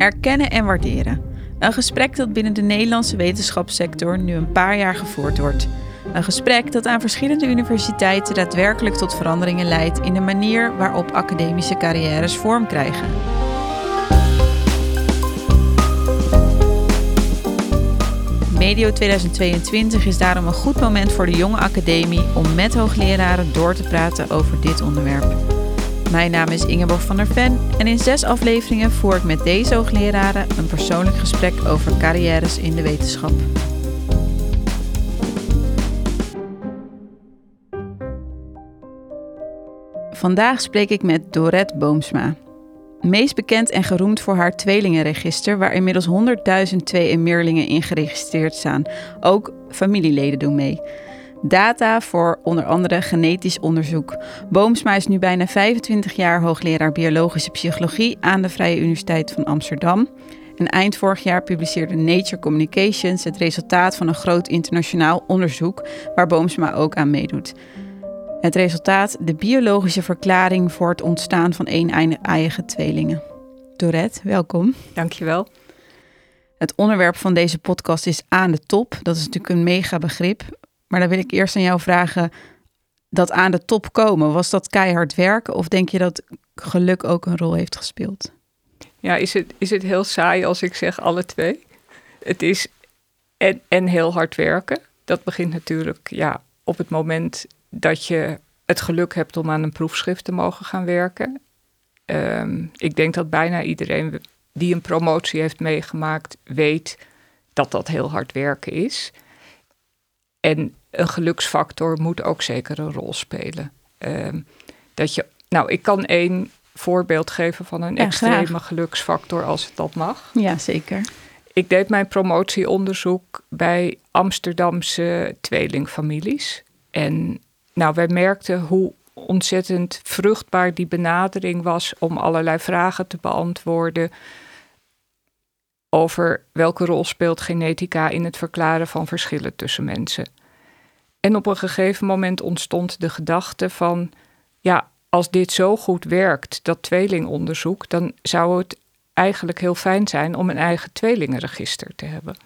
Erkennen en waarderen. Een gesprek dat binnen de Nederlandse wetenschapssector nu een paar jaar gevoerd wordt. Een gesprek dat aan verschillende universiteiten daadwerkelijk tot veranderingen leidt in de manier waarop academische carrières vorm krijgen. Medio 2022 is daarom een goed moment voor de jonge academie om met hoogleraren door te praten over dit onderwerp. Mijn naam is Ingeborg van der Ven en in zes afleveringen voer ik met deze hoogleraren een persoonlijk gesprek over carrières in de wetenschap. Vandaag spreek ik met Dorette Boomsma. Meest bekend en geroemd voor haar tweelingenregister, waar inmiddels 100.000 twee- en meerlingen in geregistreerd staan. Ook familieleden doen mee. Data voor onder andere genetisch onderzoek. Boomsma is nu bijna 25 jaar hoogleraar biologische psychologie aan de Vrije Universiteit van Amsterdam. En eind vorig jaar publiceerde Nature Communications het resultaat van een groot internationaal onderzoek waar Boomsma ook aan meedoet. Het resultaat: de biologische verklaring voor het ontstaan van een-eiige tweelingen. Dorette, welkom. Dankjewel. Het onderwerp van deze podcast is aan de top. Dat is natuurlijk een mega begrip. Maar dan wil ik eerst aan jou vragen: dat aan de top komen, was dat keihard werken? Of denk je dat geluk ook een rol heeft gespeeld? Ja, is het, is het heel saai als ik zeg alle twee? Het is en, en heel hard werken. Dat begint natuurlijk ja, op het moment dat je het geluk hebt om aan een proefschrift te mogen gaan werken. Ehm, ik denk dat bijna iedereen die een promotie heeft meegemaakt, weet dat dat heel hard werken is. En een geluksfactor moet ook zeker een rol spelen. Ehm, dat je, nou, ik kan één voorbeeld geven van een extreme geluksfactor, als het dat mag. Ja, zeker. Ik deed mijn promotieonderzoek bij Amsterdamse tweelingfamilies. En nou, wij merkten hoe ontzettend vruchtbaar die benadering was om allerlei vragen te beantwoorden over welke rol speelt genetica in het verklaren van verschillen tussen mensen. En op een gegeven moment ontstond de gedachte van, ja, als dit zo goed werkt, dat tweelingonderzoek, dan zou het eigenlijk heel fijn zijn om een eigen tweelingenregister te hebben.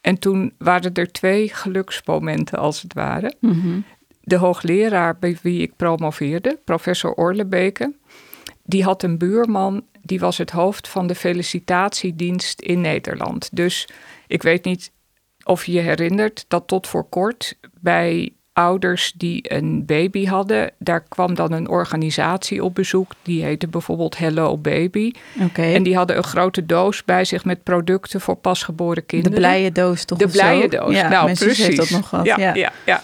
En toen waren er twee geluksmomenten, als het ware. Mm de hoogleraar bij wie ik promoveerde, professor Orlebeke, die had een buurman, die was het hoofd van de felicitatiedienst in Nederland. Dus ik weet niet of je herinnert dat tot voor kort bij ouders die een baby hadden, daar kwam dan een organisatie op bezoek. Die heette bijvoorbeeld Hello Baby. Okay. En die hadden een grote doos bij zich met producten voor pasgeboren kinderen. De blije doos toch? De blije doos. Ja, nou, precies. Heeft dat nog gehad. Ja, ja. ja, ja.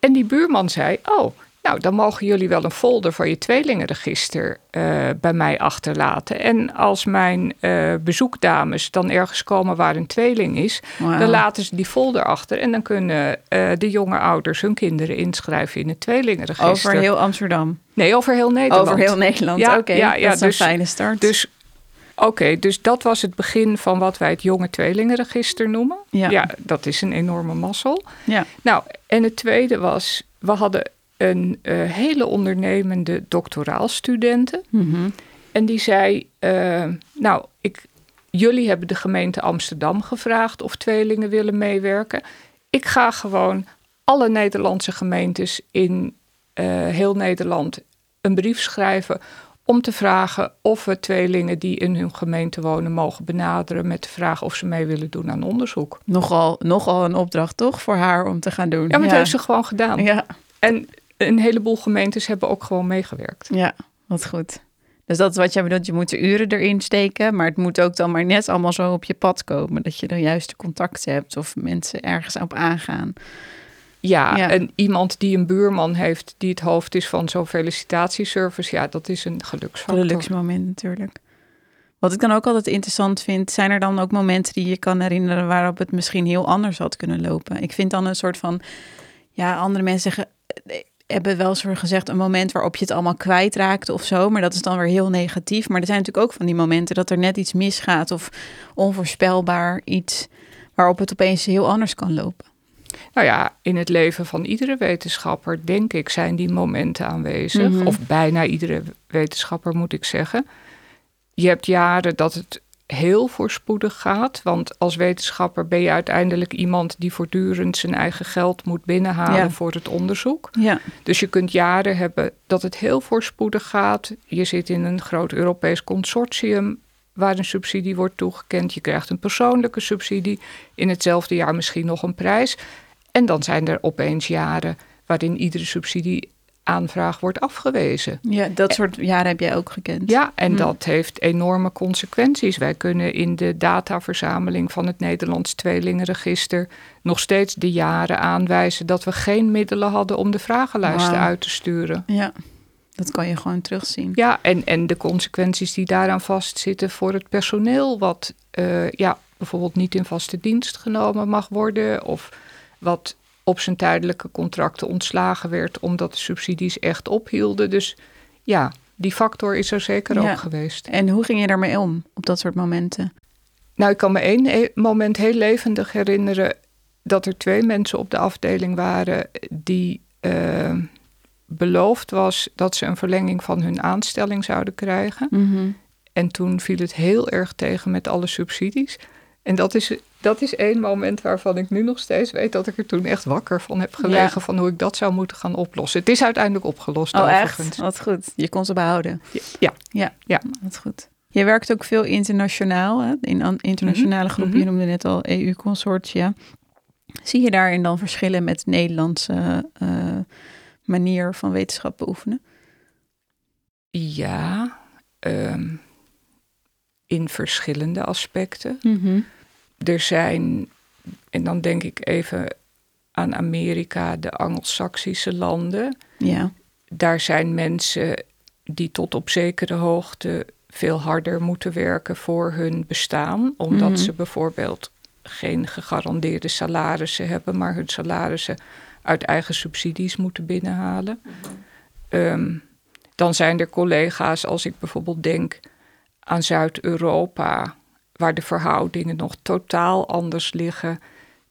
En die buurman zei: Oh, nou, dan mogen jullie wel een folder voor je tweelingenregister uh, bij mij achterlaten. En als mijn uh, bezoekdames dan ergens komen waar een tweeling is, wow. dan laten ze die folder achter. En dan kunnen uh, de jonge ouders hun kinderen inschrijven in het tweelingenregister. Over heel Amsterdam? Nee, over heel Nederland. Over heel Nederland, ja, oké. Okay. Ja, ja, dat is dus, een fijne start. Dus Oké, okay, dus dat was het begin van wat wij het jonge tweelingenregister noemen. Ja, ja dat is een enorme mazzel. Ja. Nou, en het tweede was, we hadden een uh, hele ondernemende doctoraalstudenten. Mm -hmm. En die zei, uh, nou, ik, jullie hebben de gemeente Amsterdam gevraagd of tweelingen willen meewerken. Ik ga gewoon alle Nederlandse gemeentes in uh, heel Nederland een brief schrijven om te vragen of we tweelingen die in hun gemeente wonen mogen benaderen met de vraag of ze mee willen doen aan onderzoek. Nogal, nogal een opdracht toch voor haar om te gaan doen. Ja, maar ja. dat heeft ze gewoon gedaan. Ja. En een heleboel gemeentes hebben ook gewoon meegewerkt. Ja, wat goed. Dus dat is wat jij bedoelt, je moet de uren erin steken, maar het moet ook dan maar net allemaal zo op je pad komen. Dat je de juiste contacten hebt of mensen ergens op aangaan. Ja, ja, en iemand die een buurman heeft die het hoofd is van zo'n felicitatieservice, ja, dat is een geluksfactor. Geluksmoment natuurlijk. Wat ik dan ook altijd interessant vind, zijn er dan ook momenten die je kan herinneren waarop het misschien heel anders had kunnen lopen? Ik vind dan een soort van, ja, andere mensen zeggen, hebben wel soort gezegd een moment waarop je het allemaal kwijtraakt of zo, maar dat is dan weer heel negatief. Maar er zijn natuurlijk ook van die momenten dat er net iets misgaat of onvoorspelbaar iets waarop het opeens heel anders kan lopen. Nou ja, in het leven van iedere wetenschapper, denk ik, zijn die momenten aanwezig. Mm -hmm. Of bijna iedere wetenschapper, moet ik zeggen. Je hebt jaren dat het heel voorspoedig gaat. Want als wetenschapper ben je uiteindelijk iemand die voortdurend zijn eigen geld moet binnenhalen Ja. voor het onderzoek. Ja, Dus je kunt jaren hebben dat het heel voorspoedig gaat. Je zit in een groot Europees consortium waar een subsidie wordt toegekend. Je krijgt een persoonlijke subsidie. In hetzelfde jaar misschien nog een prijs. En dan zijn er opeens jaren waarin iedere subsidieaanvraag wordt afgewezen. ja, dat soort jaren heb jij ook gekend. Ja, en Hm. dat heeft enorme consequenties. Wij kunnen in de dataverzameling van het Nederlands Tweelingenregister nog steeds de jaren aanwijzen dat we geen middelen hadden om de vragenlijsten uit te sturen. Ja, dat kan je gewoon terugzien. Ja, en, en de consequenties die daaraan vastzitten voor het personeel, wat eh, ja, bijvoorbeeld niet in vaste dienst genomen mag worden, of wat op zijn tijdelijke contracten ontslagen werd omdat de subsidies echt ophielden. Dus ja, die factor is er zeker Ja. ook geweest. En hoe ging je daarmee om op dat soort momenten? Nou, ik kan me één e- moment heel levendig herinneren dat er twee mensen op de afdeling waren die eh, beloofd was dat ze een verlenging van hun aanstelling zouden krijgen. Mhm. En toen viel het heel erg tegen met alle subsidies. En dat is, dat is één moment waarvan ik nu nog steeds weet dat ik er toen echt wakker van heb gelegen. Ja. Van hoe ik dat zou moeten gaan oplossen. Het is uiteindelijk opgelost Oh, overigens. echt? Wat goed. Je kon ze behouden. Ja. Ja, Ja. wat goed. Je werkt ook veel internationaal, hè? in internationale groepen. mhm. Je noemde net al EU-consortia. Zie je daarin dan verschillen met de Nederlandse eh, manier van wetenschap beoefenen? Ja, ehm, in verschillende aspecten. Er zijn, en dan denk ik even aan Amerika, de Angelsaksische landen. Ja. Daar zijn mensen die tot op zekere hoogte veel harder moeten werken voor hun bestaan, omdat Mhm. ze bijvoorbeeld geen gegarandeerde salarissen hebben, maar hun salarissen uit eigen subsidies moeten binnenhalen. Ehm, dan zijn er collega's, als ik bijvoorbeeld denk aan Zuid-Europa, waar de verhoudingen nog totaal anders liggen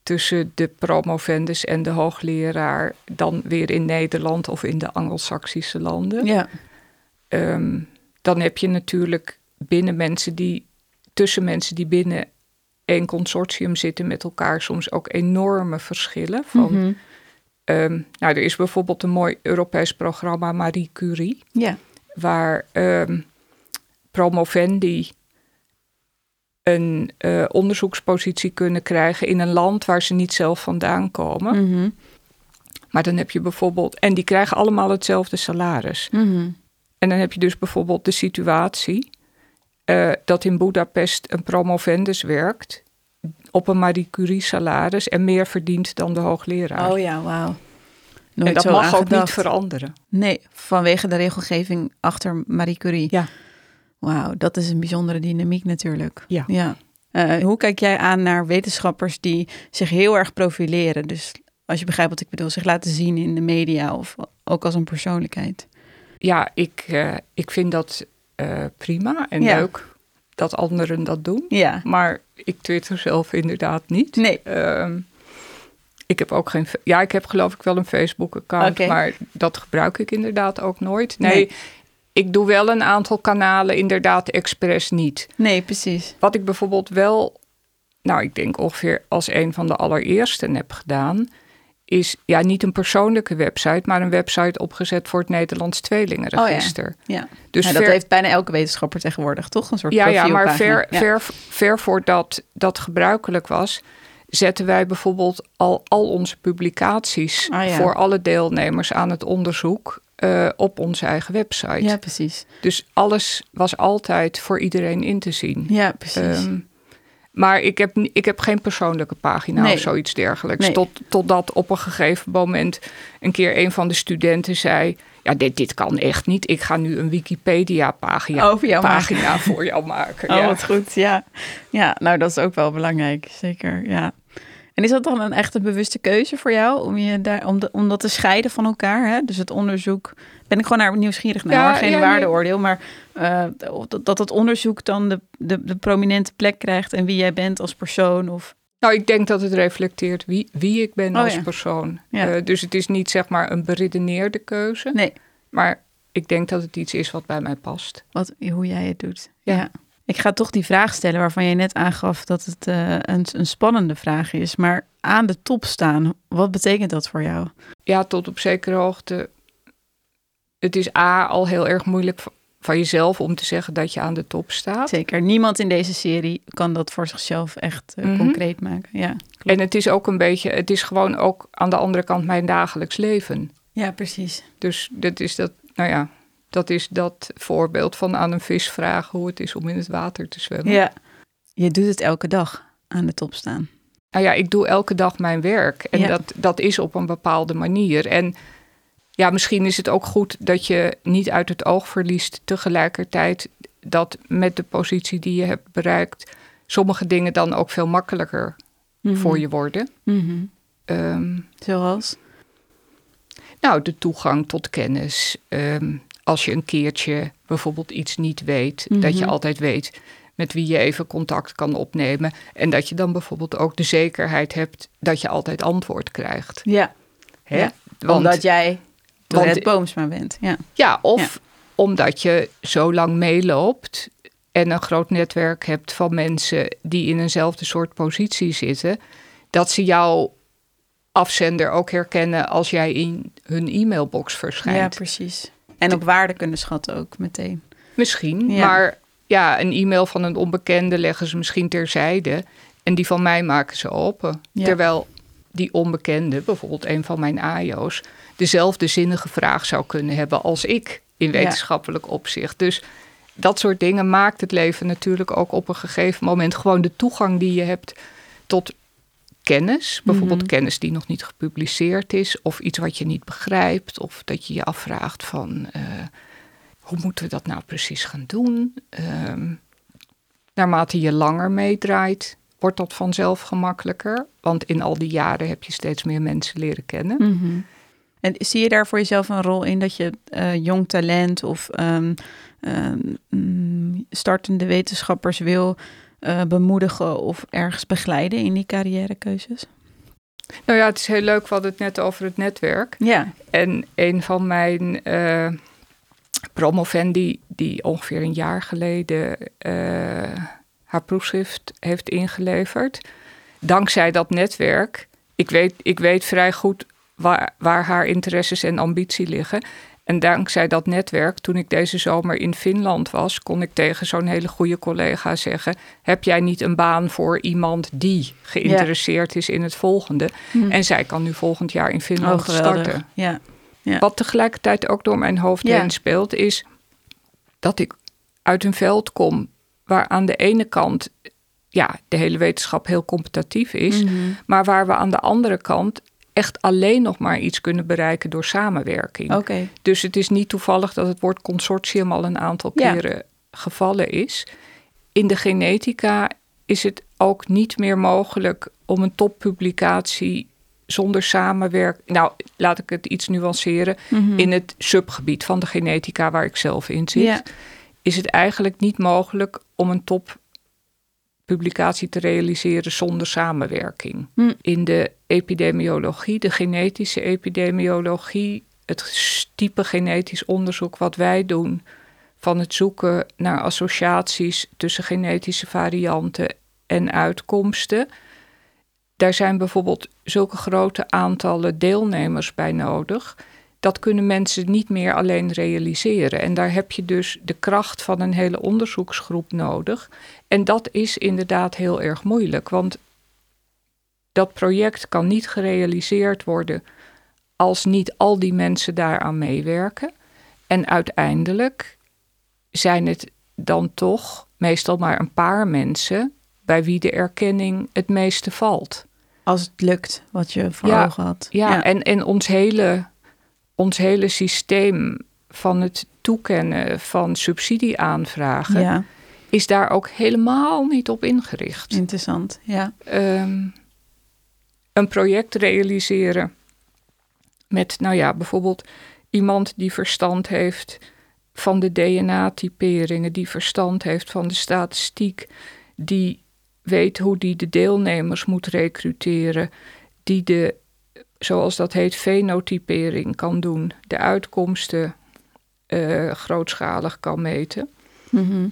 tussen de promovendus en de hoogleraar dan weer in Nederland of in de Angelsaksische landen. Ja. Ehm, dan heb je natuurlijk binnen mensen die tussen mensen die binnen één consortium zitten met elkaar soms ook enorme verschillen. Van, Mhm. ehm, nou, er is bijvoorbeeld een mooi Europees programma Marie Curie, Ja. waar ehm, promovendi een eh, onderzoekspositie kunnen krijgen in een land waar ze niet zelf vandaan komen. Mhm. Maar dan heb je bijvoorbeeld, en die krijgen allemaal hetzelfde salaris. Mhm. En dan heb je dus bijvoorbeeld de situatie eh, dat in Budapest een promovendus werkt op een Marie Curie salaris en meer verdient dan de hoogleraar. Oh ja, wauw. En dat mag ook niet veranderen. Nee, vanwege de regelgeving achter Marie Curie. Ja. Wauw, dat is een bijzondere dynamiek natuurlijk. Ja. ja. Eh, hoe kijk jij aan naar wetenschappers die zich heel erg profileren? Dus als je begrijpt wat ik bedoel, zich laten zien in de media of ook als een persoonlijkheid. Ja, ik, eh, ik vind dat eh, prima en Ja. leuk dat anderen dat doen. Ja. Maar ik twitter zelf inderdaad niet. Nee. Ehm, ik heb ook geen. Ja, ik heb geloof ik wel een Facebook-account, maar dat gebruik ik inderdaad ook nooit. Nee, Nee. Ik doe wel een aantal kanalen, inderdaad, expres niet. Nee, precies. Wat ik bijvoorbeeld wel, nou, ik denk ongeveer als een van de allereersten heb gedaan, is ja, niet een persoonlijke website, maar een website opgezet voor het Nederlands Tweelingenregister. Ja. Dus Ja, dat ver- heeft bijna elke wetenschapper tegenwoordig, toch? Een soort ja, ja, maar ver, Ja. ver, ver voordat dat gebruikelijk was, zetten wij bijvoorbeeld al, al onze publicaties Ah, ja. voor alle deelnemers aan het onderzoek eh, op onze eigen website. Ja, precies. Dus alles was altijd voor iedereen in te zien. Ja, precies. Ehm, maar ik heb, ik heb geen persoonlijke pagina Nee. of zoiets dergelijks. Nee. Tot, totdat op een gegeven moment een keer een van de studenten zei... ja, dit, dit kan echt niet. Ik ga nu een Wikipedia-pagina maken. pagina voor jou maken. Oh, ja. wat goed. Ja. ja, nou dat is ook wel belangrijk. Zeker, ja. En is dat dan een echt een bewuste keuze voor jou om, je daar, om, de, om dat te scheiden van elkaar? Hè? Dus het onderzoek, ben ik gewoon naar nieuwsgierig naar, Ja, geen ja, waardeoordeel, maar eh, dat, dat het onderzoek dan de, de, de prominente plek krijgt en wie jij bent als persoon of... Nou, ik denk dat het reflecteert wie, wie ik ben Oh, als ja. persoon. Ja. Eh, dus het is niet zeg maar een beredeneerde keuze. Nee, Maar ik denk dat het iets is wat bij mij past. wat, hoe jij het doet. Ja. Ja. Ik ga toch die vraag stellen waarvan jij net aangaf dat het uh, een, een spannende vraag is. Maar aan de top staan, wat betekent dat voor jou? Ja, tot op zekere hoogte. Het is A al heel erg moeilijk van jezelf om te zeggen dat je aan de top staat. Zeker. Niemand in deze serie kan dat voor zichzelf echt uh, concreet maken. Ja, klopt. En het is ook een beetje, het is gewoon ook aan de andere kant mijn dagelijks leven. Ja, precies. Dus dat is dat, nou ja, dat is dat voorbeeld van aan een vis vragen hoe het is om in het water te zwemmen. Ja, je doet het elke dag aan de top staan. Nou ja, ik doe elke dag mijn werk en Ja. dat, dat is op een bepaalde manier. En ja, misschien is het ook goed dat je niet uit het oog verliest tegelijkertijd dat met de positie die je hebt bereikt, sommige dingen dan ook veel makkelijker Mhm. voor je worden. Mhm. Ehm, Zoals? nou, de toegang tot kennis. Ehm, als je een keertje bijvoorbeeld iets niet weet, dat je Mhm. altijd weet met wie je even contact kan opnemen. En dat je dan bijvoorbeeld ook de zekerheid hebt dat je altijd antwoord krijgt. Ja, Hè? Ja, Want, omdat jij Dorette Boomsma bent. Ja. ja, of omdat je zo lang meeloopt en een groot netwerk hebt van mensen die in eenzelfde soort positie zitten, dat ze jouw afzender ook herkennen als jij in hun e-mailbox ja, verschijnt. precies. En ook waarde kunnen schatten ook meteen. Misschien, Ja. maar ja, een e-mail van een onbekende leggen ze misschien terzijde en die van mij maken ze open. Ja. Terwijl die onbekende, bijvoorbeeld een van mijn AIO's, dezelfde zinnige vraag zou kunnen hebben als ik in Ja. wetenschappelijk opzicht. Dus dat soort dingen maakt het leven natuurlijk ook op een gegeven moment gewoon de toegang die je hebt tot kennis. Bijvoorbeeld Mhm. kennis die nog niet gepubliceerd is, of iets wat je niet begrijpt, of dat je je afvraagt van eh, hoe moeten we dat nou precies gaan doen? Ehm, naarmate je langer meedraait, wordt dat vanzelf gemakkelijker. Want in al die jaren heb je steeds meer mensen leren kennen. Mhm. En zie je daar voor jezelf een rol in dat je eh, jong talent of ehm, ehm, mm, startende wetenschappers wil eh, bemoedigen of ergens begeleiden in die carrièrekeuzes? Nou ja, het is heel leuk. We hadden het net over het netwerk. Ja. En een van mijn eh promovendi, die ongeveer een jaar geleden eh, haar proefschrift heeft ingeleverd. Dankzij dat netwerk, ik weet, ik weet vrij goed waar, waar haar interesses en ambitie liggen. En dankzij dat netwerk, toen ik deze zomer in Finland was, kon ik tegen zo'n hele goede collega zeggen: Heb jij niet een baan voor iemand die geïnteresseerd is in het volgende? Hm. En zij kan nu volgend jaar in Finland Oh, starten. Ja. Ja. Wat tegelijkertijd ook door mijn hoofd heen speelt, is dat ik uit een veld kom waar aan de ene kant ja, de hele wetenschap heel competitief is, Mhm. maar waar we aan de andere kant echt alleen nog maar iets kunnen bereiken door samenwerking. Oké. Dus het is niet toevallig dat het woord consortium al een aantal Ja. keren gevallen is. In de genetica is het ook niet meer mogelijk om een toppublicatie zonder samenwerking. Nou, laat ik het iets nuanceren. Mhm. In het subgebied van de genetica waar ik zelf in zit, Ja. is het eigenlijk niet mogelijk om een toppublicatie te realiseren zonder samenwerking. Hm. In de epidemiologie, de genetische epidemiologie, het type genetisch onderzoek wat wij doen, van het zoeken naar associaties tussen genetische varianten en uitkomsten. Daar zijn bijvoorbeeld zulke grote aantallen deelnemers bij nodig. Dat kunnen mensen niet meer alleen realiseren. En daar heb je dus de kracht van een hele onderzoeksgroep nodig. En dat is inderdaad heel erg moeilijk, want dat project kan niet gerealiseerd worden als niet al die mensen daaraan meewerken. En uiteindelijk zijn het dan toch meestal maar een paar mensen bij wie de erkenning het meeste valt. Als het lukt, wat je voor Ja, ogen had. Ja, En, en ons, hele, ons hele systeem van het toekennen van subsidieaanvragen ja, is daar ook helemaal niet op ingericht. interessant. Ja. Ehm, een project realiseren met, nou ja, bijvoorbeeld iemand die verstand heeft van de DNA-typeringen, die verstand heeft van de statistiek, die weet hoe die de deelnemers moet recruteren, die de, zoals dat heet, fenotypering kan doen, de uitkomsten eh, grootschalig kan meten. Mhm.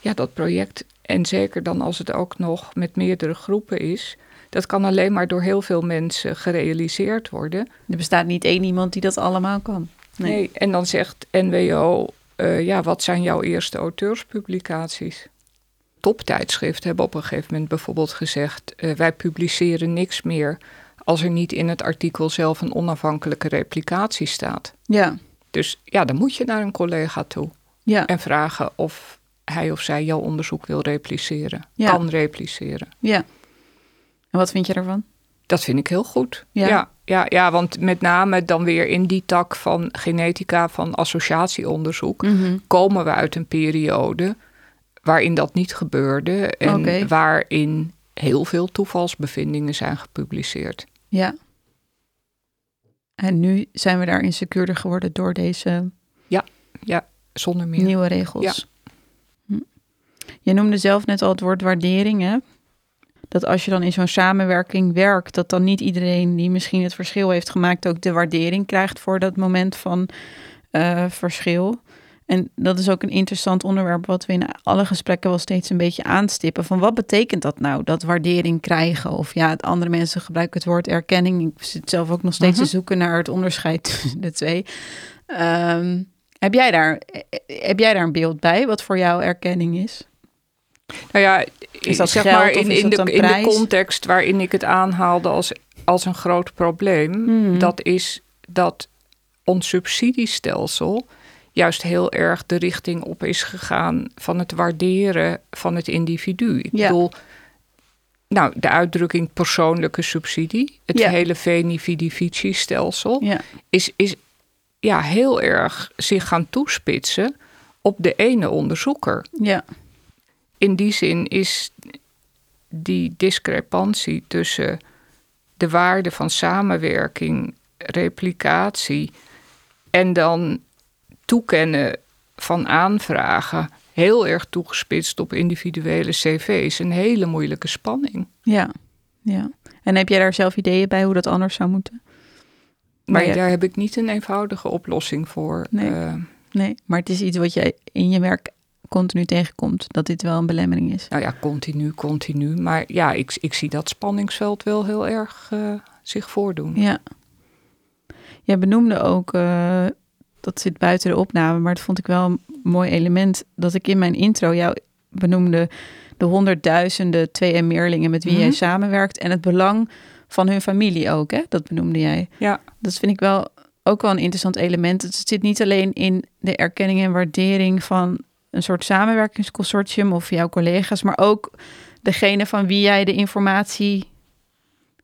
ja, dat project, en zeker dan als het ook nog met meerdere groepen is, dat kan alleen maar door heel veel mensen gerealiseerd worden. Er bestaat niet één iemand die dat allemaal kan. Nee, en dan zegt NWO, eh, ja, wat zijn jouw eerste auteurspublicaties? Toptijdschriften hebben op een gegeven moment bijvoorbeeld gezegd: uh, wij publiceren niks meer als er niet in het artikel zelf een onafhankelijke replicatie staat. Ja. Dus ja, dan moet je naar een collega toe ja. en vragen of hij of zij jouw onderzoek wil repliceren, ja. kan repliceren. Ja. En wat vind je daarvan? Dat vind ik heel goed. Ja. ja. Ja, ja, want met name dan weer in die tak van genetica van associatieonderzoek Mhm. komen we uit een periode waarin dat niet gebeurde en waarin heel veel toevalsbevindingen zijn gepubliceerd. Ja. En nu zijn we daarin secuurder geworden door deze Zonder meer. nieuwe regels. Hm. Je noemde zelf net al het woord waardering, hè? Dat als je dan in zo'n samenwerking werkt, dat dan niet iedereen die misschien het verschil heeft gemaakt ook de waardering krijgt voor dat moment van eh, verschil. En dat is ook een interessant onderwerp wat we in alle gesprekken wel steeds een beetje aanstippen. Van wat betekent dat nou, dat waardering krijgen? Of ja, het andere mensen gebruiken het woord erkenning. Ik zit zelf ook nog steeds Mhm. te zoeken naar het onderscheid tussen de twee. Ehm, heb, jij daar, heb jij daar een beeld bij, wat voor jou erkenning is? Nou ja, Is dat zeg geld maar in, in, dat de, in de context waarin ik het aanhaalde als, als een groot probleem, Mhm. dat is dat ons subsidiestelsel juist heel erg de richting op is gegaan van het waarderen van het individu. Ik Ja. bedoel, nou, de uitdrukking persoonlijke subsidie, het Ja. hele veni-vidi-vici-stelsel, Ja, is, is ja, heel erg zich gaan toespitsen op de ene onderzoeker ja, in die zin is die discrepantie tussen de waarde van samenwerking, replicatie en dan toekennen van aanvragen heel erg toegespitst op individuele cv's een hele moeilijke spanning. ja, ja. En heb jij daar zelf ideeën bij hoe dat anders zou moeten? Maar daar heb ik niet een eenvoudige oplossing voor. Nee. Eh, nee, maar het is iets wat jij in je werk continu tegenkomt, dat dit wel een belemmering is. nou ja, continu, continu. Maar ja, ik, ik zie dat spanningsveld wel heel erg eh, zich voordoen. Ja. Jij benoemde ook, eh, dat zit buiten de opname, maar dat vond ik wel een mooi element, dat ik in mijn intro jou benoemde de honderdduizenden 2M-meerlingen met wie jij Mhm. samenwerkt en het belang van hun familie ook, hè? dat benoemde jij. Ja. Dat vind ik wel ook wel een interessant element. Het zit niet alleen in de erkenning en waardering van een soort samenwerkingsconsortium of jouw collega's, maar ook degene van wie jij de informatie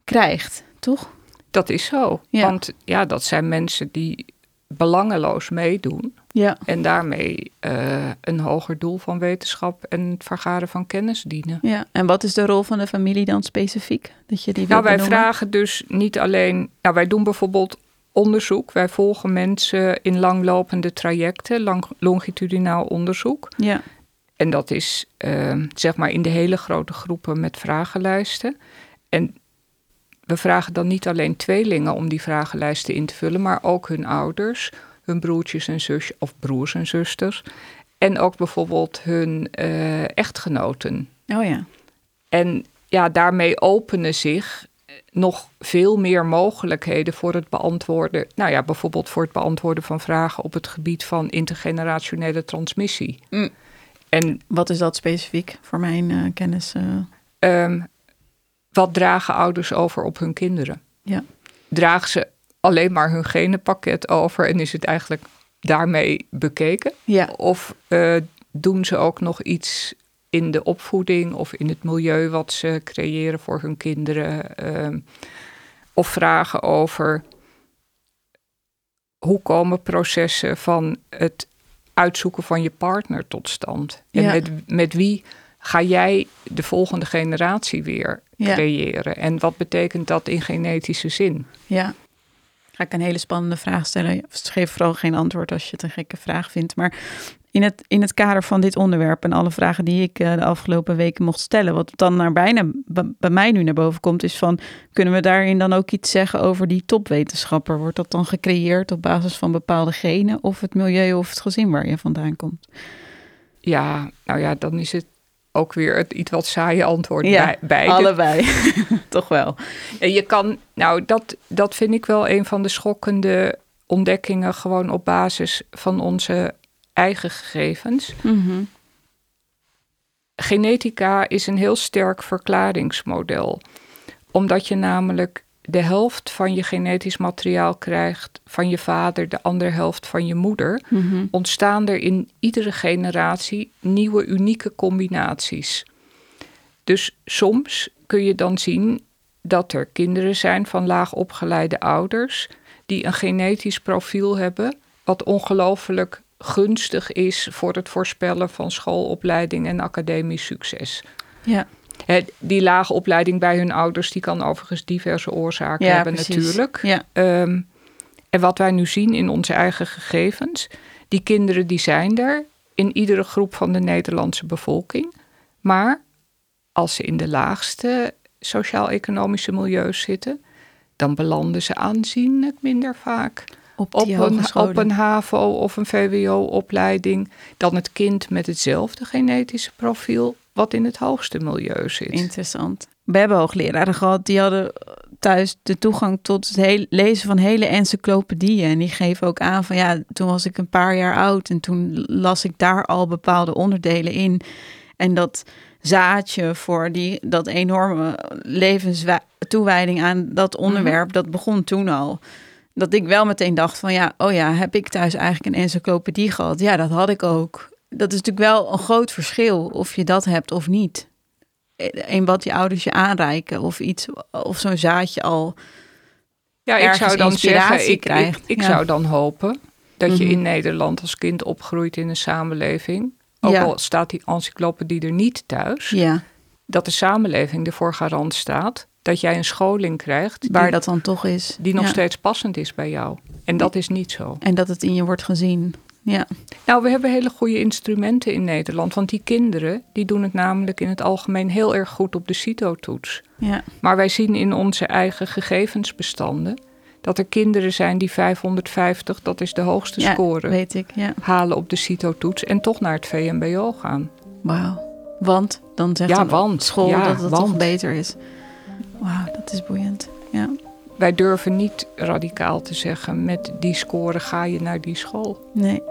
krijgt, toch? Dat is zo. Ja. Want ja, dat zijn mensen die belangeloos meedoen. Ja. En daarmee eh, een hoger doel van wetenschap en het vergaren van kennis dienen. Ja, en wat is de rol van de familie dan specifiek? Dat je die Nou, wij benoemen? vragen dus niet alleen. Nou, wij doen bijvoorbeeld onderzoek. Wij volgen mensen in langlopende trajecten, lang, longitudinaal onderzoek. Ja, En dat is eh, zeg maar in de hele grote groepen met vragenlijsten. En we vragen dan niet alleen tweelingen om die vragenlijsten in te vullen, maar ook hun ouders, hun broertjes en zusjes, of broers en zusters. En ook bijvoorbeeld hun eh, echtgenoten. oh ja. En ja, daarmee openen zich nog veel meer mogelijkheden voor het beantwoorden. Nou ja, bijvoorbeeld voor het beantwoorden van vragen op het gebied van intergenerationele transmissie. Mm. En Wat is dat specifiek voor mijn eh, kennis? eh? Ehm, wat dragen ouders over op hun kinderen? Ja. Dragen ze alleen maar hun genenpakket over en is het eigenlijk daarmee bekeken? ja, Of eh, doen ze ook nog iets in de opvoeding of in het milieu wat ze creëren voor hun kinderen? Ehm, of vragen over hoe komen processen van het uitzoeken van je partner tot stand? En Ja. met, met wie ga jij de volgende generatie weer Ja. creëren? En wat betekent dat in genetische zin? ja. Ga ik een hele spannende vraag stellen. Geef vooral geen antwoord als je het een gekke vraag vindt. Maar in het, in het kader van dit onderwerp en alle vragen die ik eh, de afgelopen weken mocht stellen, wat dan naar bijna bij mij nu naar boven komt, is van kunnen we daarin dan ook iets zeggen over die topwetenschapper? Wordt dat dan gecreëerd op basis van bepaalde genen of het milieu of het gezin waar je vandaan komt? Ja, nou ja, dan is het ook weer het iets wat saaie antwoord Ja, bij. allebei. Toch wel. Je kan, nou, dat, dat vind ik wel een van de schokkende ontdekkingen, gewoon op basis van onze eigen gegevens. Mhm. Genetica is een heel sterk verklaringsmodel, omdat je namelijk de helft van je genetisch materiaal krijgt van je vader, de andere helft van je moeder. Mhm. Ontstaan er in iedere generatie nieuwe unieke combinaties. Dus soms kun je dan zien dat er kinderen zijn van laag opgeleide ouders die een genetisch profiel hebben wat ongelooflijk gunstig is voor het voorspellen van schoolopleiding en academisch succes. Ja. Die lage opleiding bij hun ouders, die kan overigens diverse oorzaken Ja, hebben precies. natuurlijk. Ja. Ehm, en wat wij nu zien in onze eigen gegevens, die kinderen die zijn er in iedere groep van de Nederlandse bevolking. Maar als ze in de laagste sociaal-economische milieus zitten, dan belanden ze aanzienlijk minder vaak Op een, op een HAVO of een VWO-opleiding dan het kind met hetzelfde genetische profiel wat in het hoogste milieu zit. Interessant. We hebben hoogleraren gehad die hadden thuis de toegang tot het heel, lezen van hele encyclopedieën. En die geven ook aan van ja, toen was ik een paar jaar oud en toen las ik daar al bepaalde onderdelen in. En dat zaadje voor die, dat enorme levenstoewijding aan dat onderwerp, dat begon toen al. Dat ik wel meteen dacht van ja, oh ja, heb ik thuis eigenlijk een encyclopedie gehad? Ja, dat had ik ook. Dat is natuurlijk wel een groot verschil of je dat hebt of niet in wat je ouders je aanreiken of iets of zo'n zaadje al. Ja, ik zou dan zeggen, ik, ik, krijgt. ik Ja. zou dan hopen dat je Mhm. in Nederland als kind opgroeit in een samenleving. Ook Ja. al staat die encyclopedie er niet thuis, Ja, dat de samenleving ervoor garant staat dat jij een scholing krijgt waar die, dat dan toch is. die nog Ja. steeds passend is bij jou. En dat is niet zo. En dat het in je wordt gezien. Ja, Nou, we hebben hele goede instrumenten in Nederland. Want die kinderen, die doen het namelijk in het algemeen heel erg goed op de CITO-toets. ja, Maar wij zien in onze eigen gegevensbestanden dat er kinderen zijn die 550, dat is de hoogste ja score, weet ik. Ja, halen op de CITO-toets en toch naar het VMBO gaan. wauw. Want dan zegt Ja, want. school Ja, dat het want. toch beter is. Wauw, dat is boeiend. Ja, Wij durven niet radicaal te zeggen, met die score ga je naar die school. nee.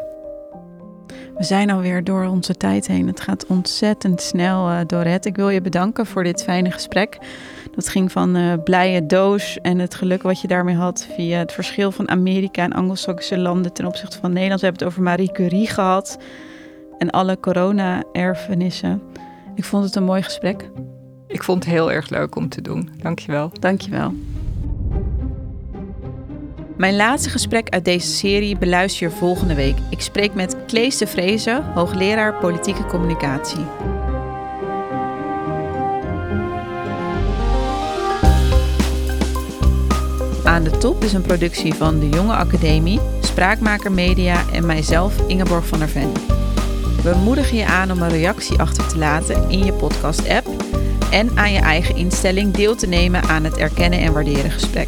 We zijn alweer door onze tijd heen. Het gaat ontzettend snel, eh Dorette. Ik wil je bedanken voor dit fijne gesprek. Dat ging van eh blije doos en het geluk wat je daarmee had via het verschil van Amerika en Anglo-Saxische landen ten opzichte van Nederland. We hebben het over Marie Curie gehad en alle corona-erfenissen. Ik vond het een mooi gesprek. Ik vond het heel erg leuk om te doen. Dankjewel. Dankjewel. Mijn laatste gesprek uit deze serie beluister je volgende week. Ik spreek met Klees de Vrezen, hoogleraar politieke communicatie. Aan de Top is een productie van de Jonge Academie, Spraakmaker Media en mijzelf Ingeborg van der Ven. We moedigen je aan om een reactie achter te laten in je podcast-app en aan je eigen instelling deel te nemen aan het erkennen en waarderen gesprek.